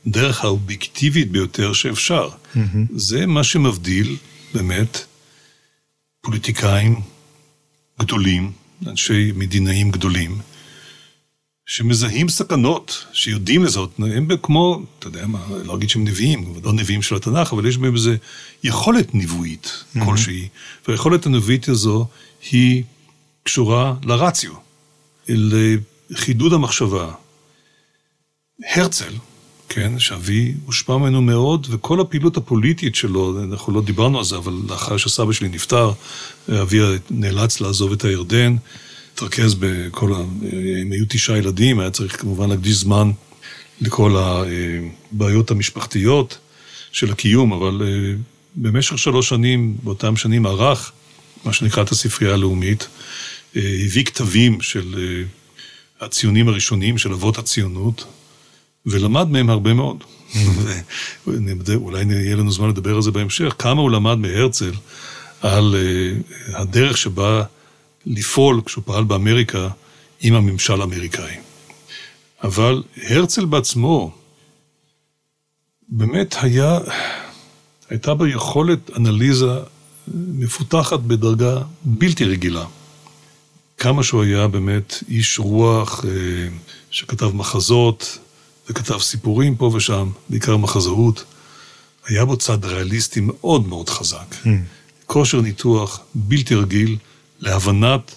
בדרך האובייקטיבית ביותר שאפשר. Mm-hmm. זה מה שמבדיל באמת פוליטיקאים גדולים, אנשי מדינאים גדולים, שמזהים סכנות, שיודעים לזהות, הם כמו, אתה יודע מה, לא אגיד שהם נביאים, לא נביאים של התנ"ך, אבל יש בהם איזו יכולת נבואית mm-hmm. כלשהי, והיכולת הנבואית הזו היא קשורה לרציו, לחידוד המחשבה. הרצל, כן, שאבי הושפע ממנו מאוד, וכל הפעילות הפוליטית שלו, אנחנו לא דיברנו על זה, אבל לאחר שסבא שלי נפטר, אבי נאלץ לעזוב את הירדן. התרכז בכל ה... אם היו תשעה ילדים, היה צריך כמובן להקדיש זמן לכל הבעיות המשפחתיות של הקיום, אבל אה, במשך שלוש שנים, באותם שנים ערך, מה שנקרא את הספרייה הלאומית, אה, הביא כתבים של אה, הציונים הראשונים, של אבות הציונות, ולמד מהם הרבה מאוד. אולי יהיה לנו זמן לדבר על זה בהמשך, כמה הוא למד מהרצל על הדרך שבה לפעול כשהוא פעל באמריקה עם הממשל האמריקאי. אבל הרצל בעצמו, באמת היה, הייתה בו יכולת אנליזה מפותחת בדרגה בלתי רגילה. כמה שהוא היה באמת איש רוח אה, שכתב מחזות וכתב סיפורים פה ושם, בעיקר מחזאות, היה בו צד ריאליסטי מאוד מאוד חזק. Mm. כושר ניתוח בלתי רגיל, להבנת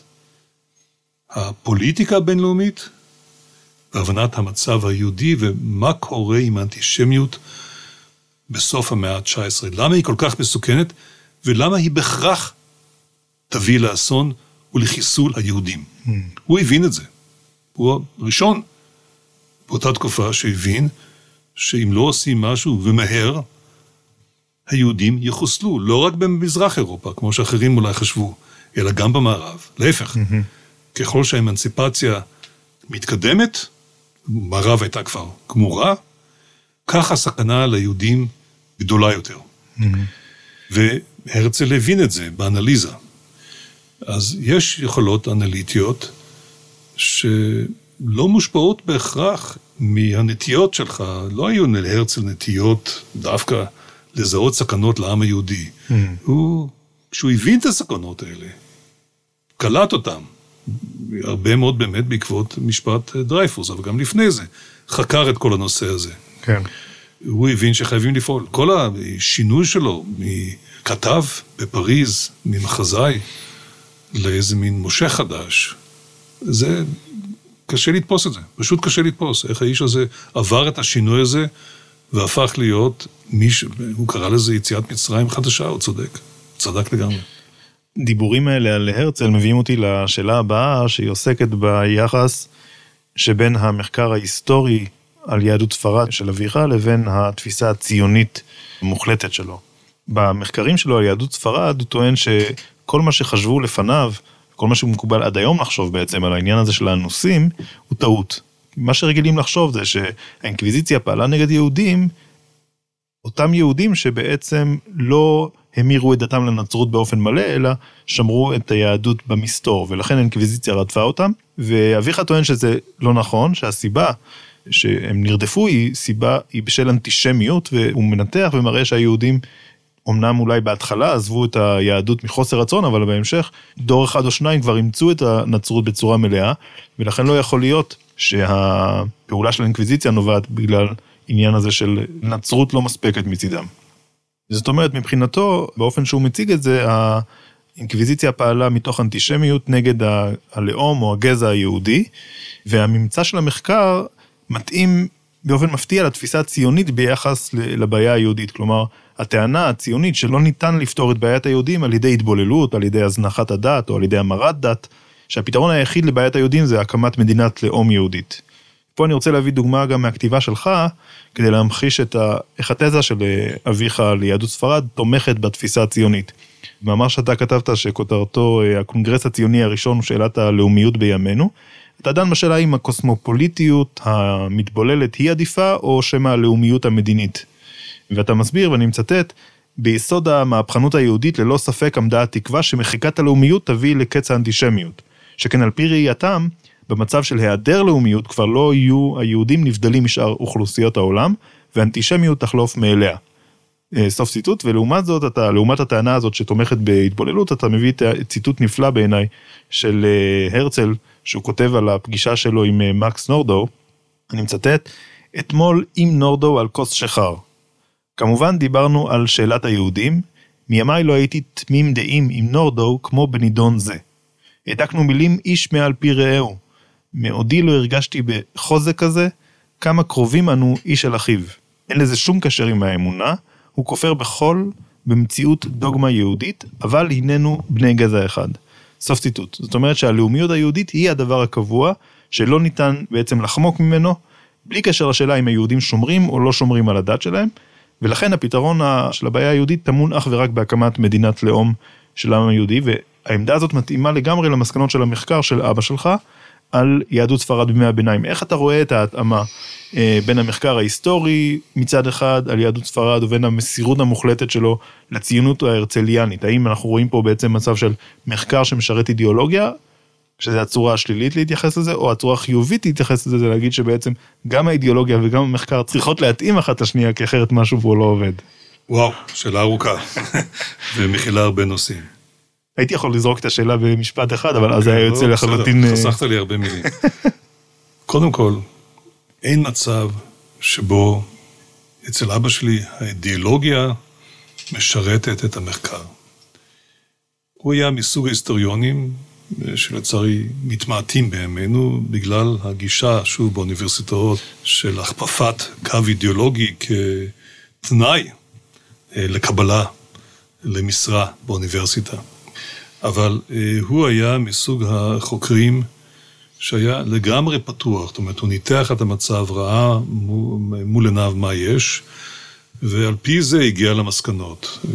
הפוליטיקה הבינלאומית, והבנת המצב היהודי ומה קורה עם האנטישמיות בסוף המאה ה-19. למה היא כל כך מסוכנת ולמה היא בהכרח תביא לאסון ולחיסול היהודים. Mm. הוא הבין את זה. הוא הראשון באותה תקופה שהבין שאם לא עושים משהו ומהר, היהודים יחוסלו, לא רק במזרח אירופה, כמו שאחרים אולי חשבו, אלא גם במערב. להפך, mm-hmm. ככל שהאמנציפציה מתקדמת, מערב הייתה כבר גמורה, כך הסכנה ליהודים גדולה יותר. Mm-hmm. והרצל הבין את זה באנליזה. אז יש יכולות אנליטיות שלא מושפעות בהכרח מהנטיות שלך, לא היו להרצל נטיות דווקא לזהות סכנות לעם היהודי. Mm. הוא, כשהוא הבין את הסכנות האלה, קלט אותם. הרבה מאוד באמת בעקבות משפט דרייפוס, אבל גם לפני זה, חקר את כל הנושא הזה. כן. הוא הבין שחייבים לפעול. כל השינוי שלו מכתב בפריז, ממחזאי, לאיזה מין משה חדש, זה קשה לתפוס את זה, פשוט קשה לתפוס. איך האיש הזה עבר את השינוי הזה והפך להיות מי ש... הוא קרא לזה יציאת מצרים חדשה, הוא צודק. צדק לגמרי. הדיבורים האלה על הרצל מביאים אותי לשאלה הבאה, שהיא עוסקת ביחס שבין המחקר ההיסטורי על יהדות ספרד של אביך לבין התפיסה הציונית המוחלטת שלו. במחקרים שלו על יהדות ספרד הוא טוען שכל מה שחשבו לפניו, כל מה שמקובל עד היום לחשוב בעצם על העניין הזה של האנוסים, הוא טעות. מה שרגילים לחשוב זה שהאינקוויזיציה פעלה נגד יהודים, אותם יהודים שבעצם לא המירו את דתם לנצרות באופן מלא, אלא שמרו את היהדות במסתור, ולכן האינקוויזיציה רדפה אותם. ואביך טוען שזה לא נכון, שהסיבה שהם נרדפו היא סיבה, היא בשל אנטישמיות, והוא מנתח ומראה שהיהודים אמנם אולי בהתחלה עזבו את היהדות מחוסר רצון, אבל בהמשך דור אחד או שניים כבר אימצו את הנצרות בצורה מלאה, ולכן לא יכול להיות שהפעולה של האינקוויזיציה נובעת בגלל עניין הזה של נצרות לא מספקת מצידם. זאת אומרת, מבחינתו, באופן שהוא מציג את זה, האינקוויזיציה פעלה מתוך אנטישמיות נגד הלאום או הגזע היהודי, והממצא של המחקר מתאים באופן מפתיע לתפיסה הציונית ביחס לבעיה היהודית. כלומר, הטענה הציונית שלא ניתן לפתור את בעיית היהודים על ידי התבוללות, על ידי הזנחת הדת או על ידי המרת דת, שהפתרון היחיד לבעיית היהודים זה הקמת מדינת לאום יהודית. פה אני רוצה להביא דוגמה גם מהכתיבה שלך, כדי להמחיש את ה... איך התזה של אה, אביך על יהדות ספרד תומכת בתפיסה הציונית. מאמר שאתה כתבת שכותרתו אה, הקונגרס הציוני הראשון הוא שאלת הלאומיות בימינו. אתה דן בשאלה אם הקוסמופוליטיות המתבוללת היא עדיפה או שמא הלאומיות המדינית. ואתה מסביר ואני מצטט ביסוד המהפכנות היהודית ללא ספק עמדה התקווה שמחיקת הלאומיות תביא לקץ האנטישמיות. שכן על פי ראייתם, במצב של היעדר לאומיות כבר לא יהיו היהודים נבדלים משאר אוכלוסיות העולם, ואנטישמיות תחלוף מאליה. אה, סוף ציטוט, ולעומת זאת, אתה, לעומת הטענה הזאת שתומכת בהתבוללות, אתה מביא ציטוט נפלא בעיניי של אה, הרצל, שהוא כותב על הפגישה שלו עם אה, מקס נורדו, אני מצטט, אתמול עם נורדו על כוס שחר. כמובן דיברנו על שאלת היהודים, מימיי לא הייתי תמים דעים עם נורדו כמו בנידון זה. העתקנו מילים איש מעל פי רעהו. מעודי לא הרגשתי בחוזק כזה, כמה קרובים אנו איש אל אחיו. אין לזה שום קשר עם האמונה, הוא כופר בכל, במציאות דוגמה יהודית, אבל הננו בני גזע אחד. סוף ציטוט. זאת אומרת שהלאומיות היהודית היא הדבר הקבוע, שלא ניתן בעצם לחמוק ממנו, בלי קשר לשאלה אם היהודים שומרים או לא שומרים על הדת שלהם, ולכן הפתרון של הבעיה היהודית טמון אך ורק בהקמת מדינת לאום של העם היהודי, והעמדה הזאת מתאימה לגמרי למסקנות של המחקר של אבא שלך, על יהדות ספרד בימי הביניים. איך אתה רואה את ההתאמה אה, בין המחקר ההיסטורי מצד אחד על יהדות ספרד ובין המסירות המוחלטת שלו לציונות ההרצליאנית? האם אנחנו רואים פה בעצם מצב של מחקר שמשרת אידיאולוגיה, שזה הצורה השלילית להתייחס לזה, או הצורה החיובית להתייחס לזה, זה להגיד שבעצם גם האידיאולוגיה וגם המחקר צריכות להתאים אחת לשנייה, כי אחרת משהו פה לא עובד. וואו, שאלה ארוכה, ומכילה הרבה נושאים. הייתי יכול לזרוק את השאלה במשפט אחד, אבל אז היה אוקיי, יוצא לא, לחלוטין... אה, חסכת לי הרבה מילים. קודם כל, אין מצב שבו אצל אבא שלי האידיאולוגיה משרתת את המחקר. הוא היה מסוג ההיסטוריונים שלצערי מתמעטים בימינו בגלל הגישה, שוב, באוניברסיטאות של הכפפת קו אידיאולוגי כתנאי אה, לקבלה למשרה באוניברסיטה. אבל אה, הוא היה מסוג החוקרים שהיה לגמרי פתוח, זאת אומרת, הוא ניתח את המצב, ראה מול עיניו מה יש, ועל פי זה הגיע למסקנות. אה,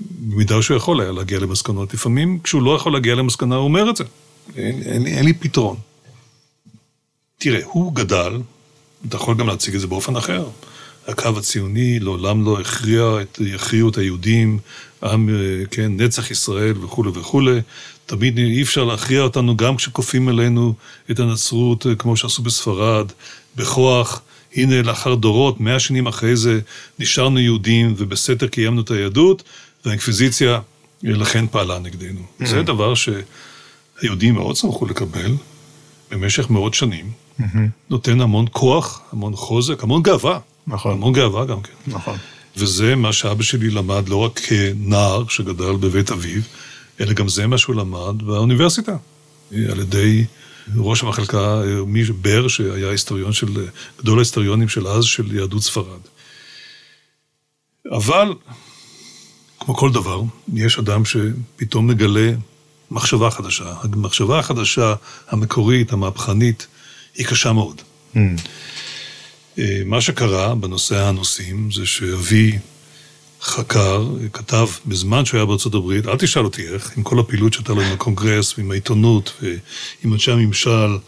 במידה שהוא יכול היה להגיע למסקנות. לפעמים כשהוא לא יכול להגיע למסקנה, הוא אומר את זה. אין, אין, אין לי פתרון. תראה, הוא גדל, אתה יכול גם להציג את זה באופן אחר. הקו הציוני לעולם לא הכריע, את, יכריעו את היהודים, עם, אה, כן, נצח ישראל וכולי וכולי. תמיד אי אפשר להכריע אותנו גם כשכופים עלינו את הנצרות, אה, כמו שעשו בספרד, בכוח. הנה, לאחר דורות, מאה שנים אחרי זה, נשארנו יהודים ובסתר קיימנו את היהדות, והאינקוויזיציה אה, לכן פעלה נגדנו. Mm-hmm. זה דבר שהיהודים מאוד שמחו לקבל במשך מאות שנים. Mm-hmm. נותן המון כוח, המון חוזק, המון גאווה. נכון. המון גאווה גם כן. נכון. וזה מה שאבא שלי למד לא רק כנער שגדל בבית אביו, אלא גם זה מה שהוא למד באוניברסיטה, על ידי ראש המחלקה, מי בר, שהיה היסטוריון של, גדול ההיסטוריונים של אז, של יהדות ספרד. אבל, כמו כל דבר, יש אדם שפתאום מגלה מחשבה חדשה. המחשבה החדשה, המקורית, המהפכנית, היא קשה מאוד. Mm. אה, מה שקרה בנושא הנושאים זה שאבי חקר, כתב בזמן שהוא היה בארצות הברית, אל תשאל אותי איך, עם כל הפעילות שהייתה לו עם הקונגרס ועם העיתונות ועם אנשי הממשל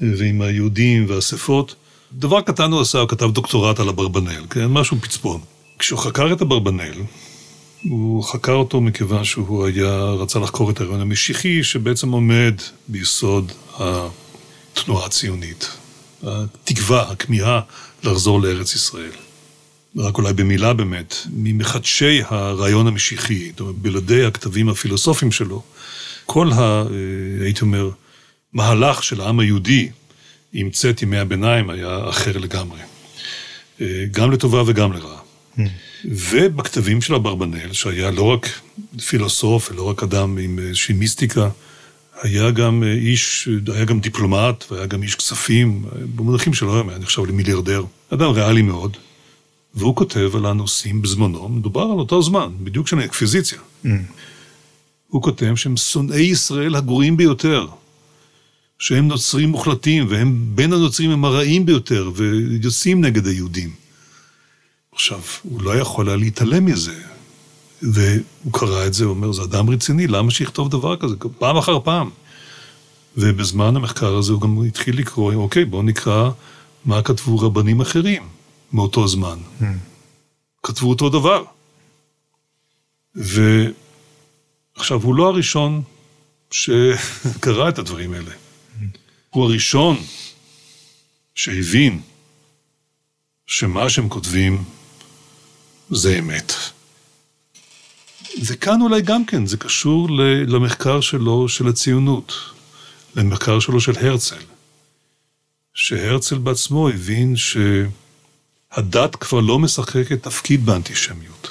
ועם היהודים והאספות, דבר קטן הוא עשה, הוא כתב דוקטורט על אברבנאל, כן? משהו פצפון. כשהוא חקר את אברבנאל, הוא חקר אותו מכיוון שהוא היה, רצה לחקור את הרעיון המשיחי שבעצם עומד ביסוד התנועה הציונית. התקווה, הכמיהה לחזור לארץ ישראל. רק אולי במילה באמת, ממחדשי הרעיון המשיחי, זאת אומרת, בלעדי הכתבים הפילוסופיים שלו, כל ה... אה, הייתי אומר, מהלך של העם היהודי עם צאת ימי הביניים היה אחר לגמרי. אה, גם לטובה וגם לרעה. Mm. ובכתבים של אברבנאל, שהיה לא רק פילוסוף ולא רק אדם עם איזושהי מיסטיקה, היה גם אה, איש, היה גם דיפלומט והיה גם איש כספים, במונחים שלו היה נחשב למיליארדר. אדם ריאלי מאוד, והוא כותב על הנושאים בזמנו, מדובר על אותו זמן, בדיוק של האקוויזיציה. Mm. הוא כותב שהם שונאי ישראל הגרועים ביותר, שהם נוצרים מוחלטים, והם בין הנוצרים הם הרעים ביותר, ויוצאים נגד היהודים. עכשיו, הוא לא יכול היה להתעלם מזה, והוא קרא את זה, הוא אומר, זה אדם רציני, למה שיכתוב דבר כזה? פעם אחר פעם. ובזמן המחקר הזה הוא גם התחיל לקרוא, אוקיי, בואו נקרא מה כתבו רבנים אחרים מאותו זמן. Mm. כתבו אותו דבר. ועכשיו, הוא לא הראשון שקרא את הדברים האלה. הוא הראשון שהבין שמה שהם כותבים זה אמת. וכאן אולי גם כן, זה קשור למחקר שלו של הציונות, למחקר שלו של הרצל. שהרצל בעצמו הבין שהדת כבר לא משחקת תפקיד באנטישמיות.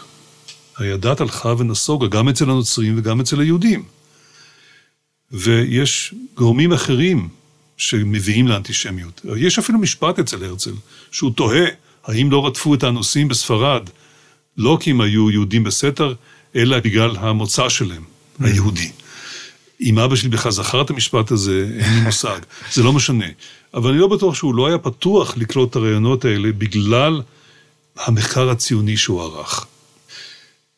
הרי הדת הלכה ונסוגה גם אצל הנוצרים וגם אצל היהודים. ויש גורמים אחרים שמביאים לאנטישמיות. יש אפילו משפט אצל הרצל, שהוא תוהה האם לא רדפו את האנוסים בספרד, לא כי הם היו יהודים בסתר, אלא בגלל המוצא שלהם, mm. היהודי. אם אבא שלי בכלל זכר את המשפט הזה, אין לי מושג, זה לא משנה. אבל אני לא בטוח שהוא לא היה פתוח לקלוט את הרעיונות האלה בגלל המחקר הציוני שהוא ערך.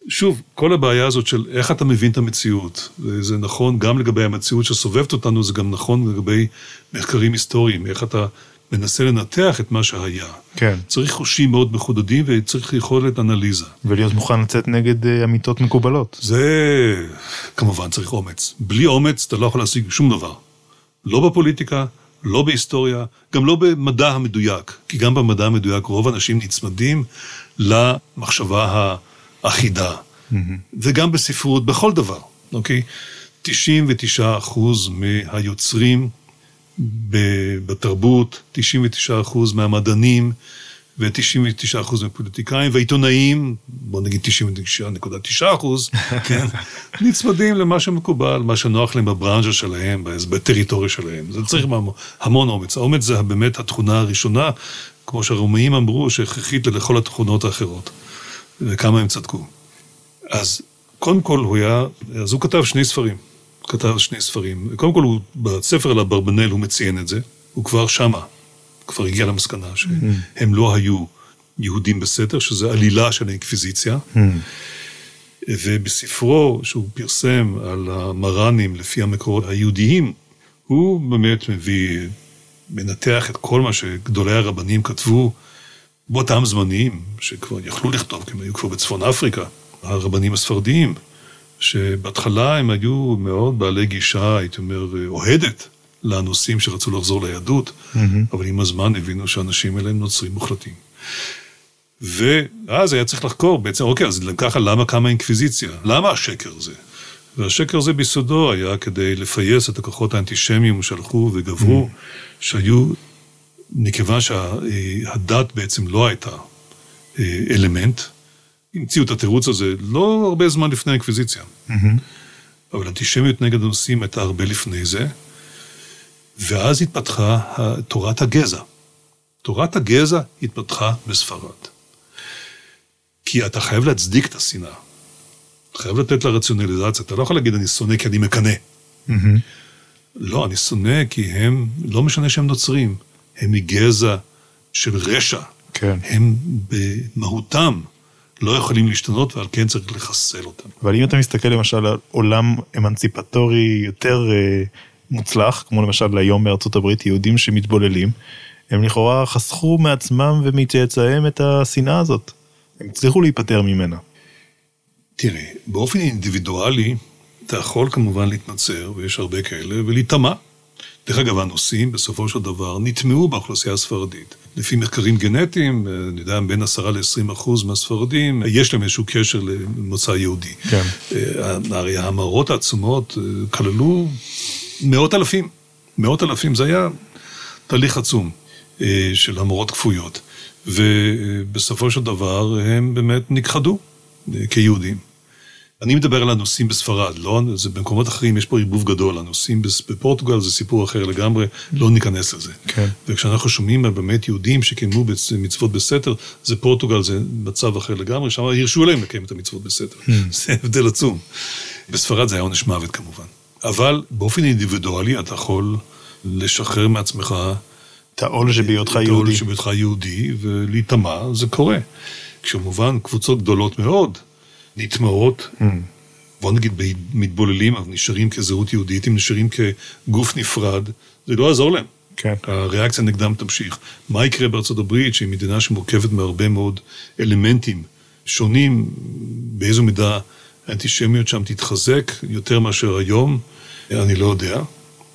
שוב, כל הבעיה הזאת של איך אתה מבין את המציאות, זה נכון גם לגבי המציאות שסובבת אותנו, זה גם נכון לגבי מחקרים היסטוריים, איך אתה מנסה לנתח את מה שהיה. כן. צריך חושים מאוד מחודדים וצריך יכולת אנליזה. ולהיות מוכן לצאת נגד אה, אמיתות מקובלות. זה, כמובן, צריך אומץ. בלי אומץ אתה לא יכול להשיג שום דבר. לא בפוליטיקה, לא בהיסטוריה, גם לא במדע המדויק. כי גם במדע המדויק רוב האנשים נצמדים למחשבה האחידה. Mm-hmm. וגם בספרות, בכל דבר, אוקיי? 99 אחוז מהיוצרים בתרבות, 99% מהמדענים ו-99% מהפוליטיקאים והעיתונאים, בוא נגיד 99.9%, כן, נצמדים למה שמקובל, מה שנוח להם בברנז'ה שלהם, בטריטוריה שלהם. זה צריך המון אומץ. האומץ זה באמת התכונה הראשונה, כמו שהרומאים אמרו, שהכרחית לכל התכונות האחרות. וכמה הם צדקו. אז קודם כל הוא היה, אז הוא כתב שני ספרים. כתב שני ספרים. קודם כל, הוא, בספר על אברבנאל הוא מציין את זה, הוא כבר שמה, כבר הגיע למסקנה שהם לא היו יהודים בסתר, שזה עלילה של האינקוויזיציה. ובספרו שהוא פרסם על המר"נים לפי המקורות היהודיים, הוא באמת מביא, מנתח את כל מה שגדולי הרבנים כתבו באותם זמנים, שכבר יכלו לכתוב, כי הם היו כבר בצפון אפריקה, הרבנים הספרדיים. שבהתחלה הם היו מאוד בעלי גישה, הייתי אומר, אוהדת לנושאים שרצו לחזור ליהדות, mm-hmm. אבל עם הזמן הבינו שהאנשים האלה הם נוצרים מוחלטים. ואז היה צריך לחקור, בעצם, אוקיי, אז ככה למה קמה אינקוויזיציה? למה השקר הזה? והשקר הזה ביסודו היה כדי לפייס את הכוחות האנטישמיים שהלכו וגברו, mm-hmm. שהיו, מכיוון שהדת בעצם לא הייתה אה, אלמנט, המציאו את התירוץ הזה לא הרבה זמן לפני האינקוויזיציה. Mm-hmm. אבל אנטישמיות נגד הנושאים הייתה הרבה לפני זה, ואז התפתחה תורת הגזע. תורת הגזע התפתחה בספרד. כי אתה חייב להצדיק את השנאה. אתה חייב לתת לה רציונליזציה, אתה לא יכול להגיד אני שונא כי אני מקנא. Mm-hmm. לא, אני שונא כי הם, לא משנה שהם נוצרים, הם מגזע של רשע. כן. הם במהותם לא יכולים להשתנות ועל כן צריך לחסל אותם. אבל אם אתה מסתכל למשל על עולם אמנציפטורי יותר אה, מוצלח, כמו למשל היום בארצות הברית יהודים שמתבוללים, הם לכאורה חסכו מעצמם ומצאצאיהם את השנאה הזאת. הם הצליחו להיפטר ממנה. תראה, באופן אינדיבידואלי, אתה יכול כמובן להתנצר, ויש הרבה כאלה, ולהיטמע. דרך אגב, הנושאים בסופו של דבר נטמעו באוכלוסייה הספרדית. לפי מחקרים גנטיים, אני יודע, בין 10 ל-20 אחוז מהספרדים, יש להם איזשהו קשר למוצא יהודי. כן. אה, הרי ההמרות העצומות אה, כללו מאות אלפים. מאות אלפים, זה היה תהליך עצום אה, של המרות כפויות. ובסופו של דבר הם באמת נכחדו כיהודים. אני מדבר על הנושאים בספרד, לא, זה במקומות אחרים יש פה ערבוב גדול, הנושאים בפורטוגל זה סיפור אחר לגמרי, לא ניכנס לזה. כן. וכשאנחנו שומעים על באמת יהודים שקיימו מצוות בסתר, זה פורטוגל, זה מצב אחר לגמרי, שם הרשו להם לקיים את המצוות בסתר. Hmm. זה הבדל עצום. בספרד זה היה עונש מוות כמובן. אבל באופן אינדיבידואלי אתה יכול לשחרר מעצמך את העול שבהיותך יהודי. את העול שבהיותך יהודי, ולהיטמע, זה קורה. כשכמובן קבוצות גדולות מאוד, נטמעות, mm. בוא נגיד מתבוללים, אבל נשארים כזהות יהודית, הם נשארים כגוף נפרד, זה לא יעזור להם. כן. הריאקציה נגדם תמשיך. מה יקרה בארצות הברית, שהיא מדינה שמורכבת מהרבה מאוד אלמנטים שונים, באיזו מידה האנטישמיות שם תתחזק יותר מאשר היום, אני לא יודע,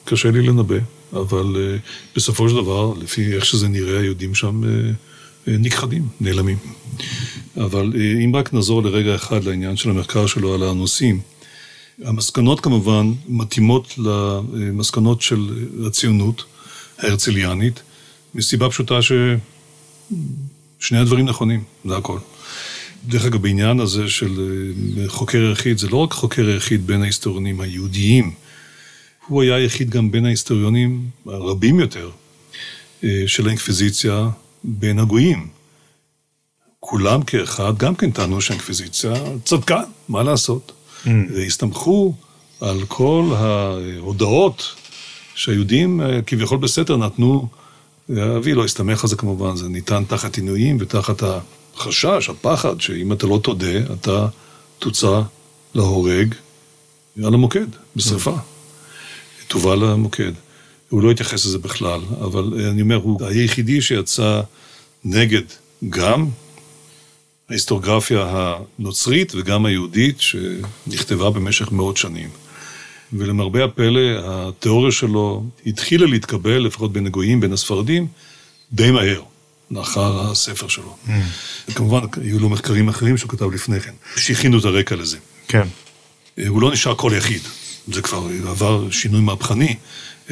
קשה לי לנבא, אבל אה, בסופו של דבר, לפי איך שזה נראה, היהודים שם אה, נכחדים, נעלמים. אבל אם רק נעזור לרגע אחד לעניין של המחקר שלו על הנושאים, המסקנות כמובן מתאימות למסקנות של הציונות ההרצליאנית, מסיבה פשוטה ששני הדברים נכונים, זה הכל. דרך אגב, בעניין הזה של אה, חוקר יחיד, זה לא רק חוקר יחיד בין ההיסטוריונים היהודיים, הוא היה היחיד גם בין ההיסטוריונים הרבים יותר אה, של האינקוויזיציה בין הגויים. כולם כאחד גם כן טענו שהאינקוויזיציה צדקה, מה לעשות? Mm. והסתמכו על כל ההודעות שהיהודים אה, כביכול בסתר נתנו, אבי לא הסתמך על זה כמובן, זה ניתן תחת עינויים ותחת החשש, הפחד, שאם אתה לא תודה, אתה תוצא להורג על המוקד, בשרפה. תובא למוקד. הוא לא התייחס לזה בכלל, אבל אני אומר, הוא היחידי שיצא נגד גם ההיסטוריוגרפיה הנוצרית וגם היהודית, שנכתבה במשך מאות שנים. ולמרבה הפלא, התיאוריה שלו התחילה להתקבל, לפחות בין הגויים, בין הספרדים, די מהר, לאחר הספר שלו. Mm. כמובן, היו לו מחקרים אחרים שהוא כתב לפני כן, שהכינו את הרקע לזה. כן. הוא לא נשאר כל יחיד, זה כבר עבר שינוי מהפכני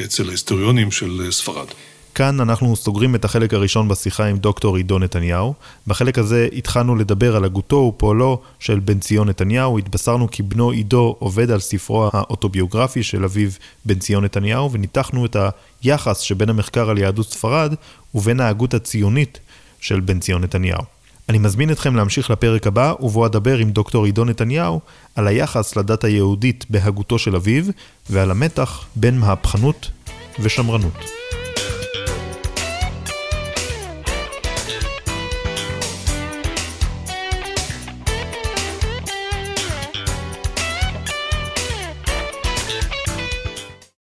אצל ההיסטוריונים של ספרד. כאן אנחנו סוגרים את החלק הראשון בשיחה עם דוקטור עידו נתניהו. בחלק הזה התחלנו לדבר על הגותו ופועלו של בן ציון נתניהו. התבשרנו כי בנו עידו עובד על ספרו האוטוביוגרפי של אביו בן ציון נתניהו, וניתחנו את היחס שבין המחקר על יהדות ספרד ובין ההגות הציונית של בן ציון נתניהו. אני מזמין אתכם להמשיך לפרק הבא, ובו אדבר עם דוקטור עידו נתניהו על היחס לדת היהודית בהגותו של אביו, ועל המתח בין מהפכנות ושמרנות.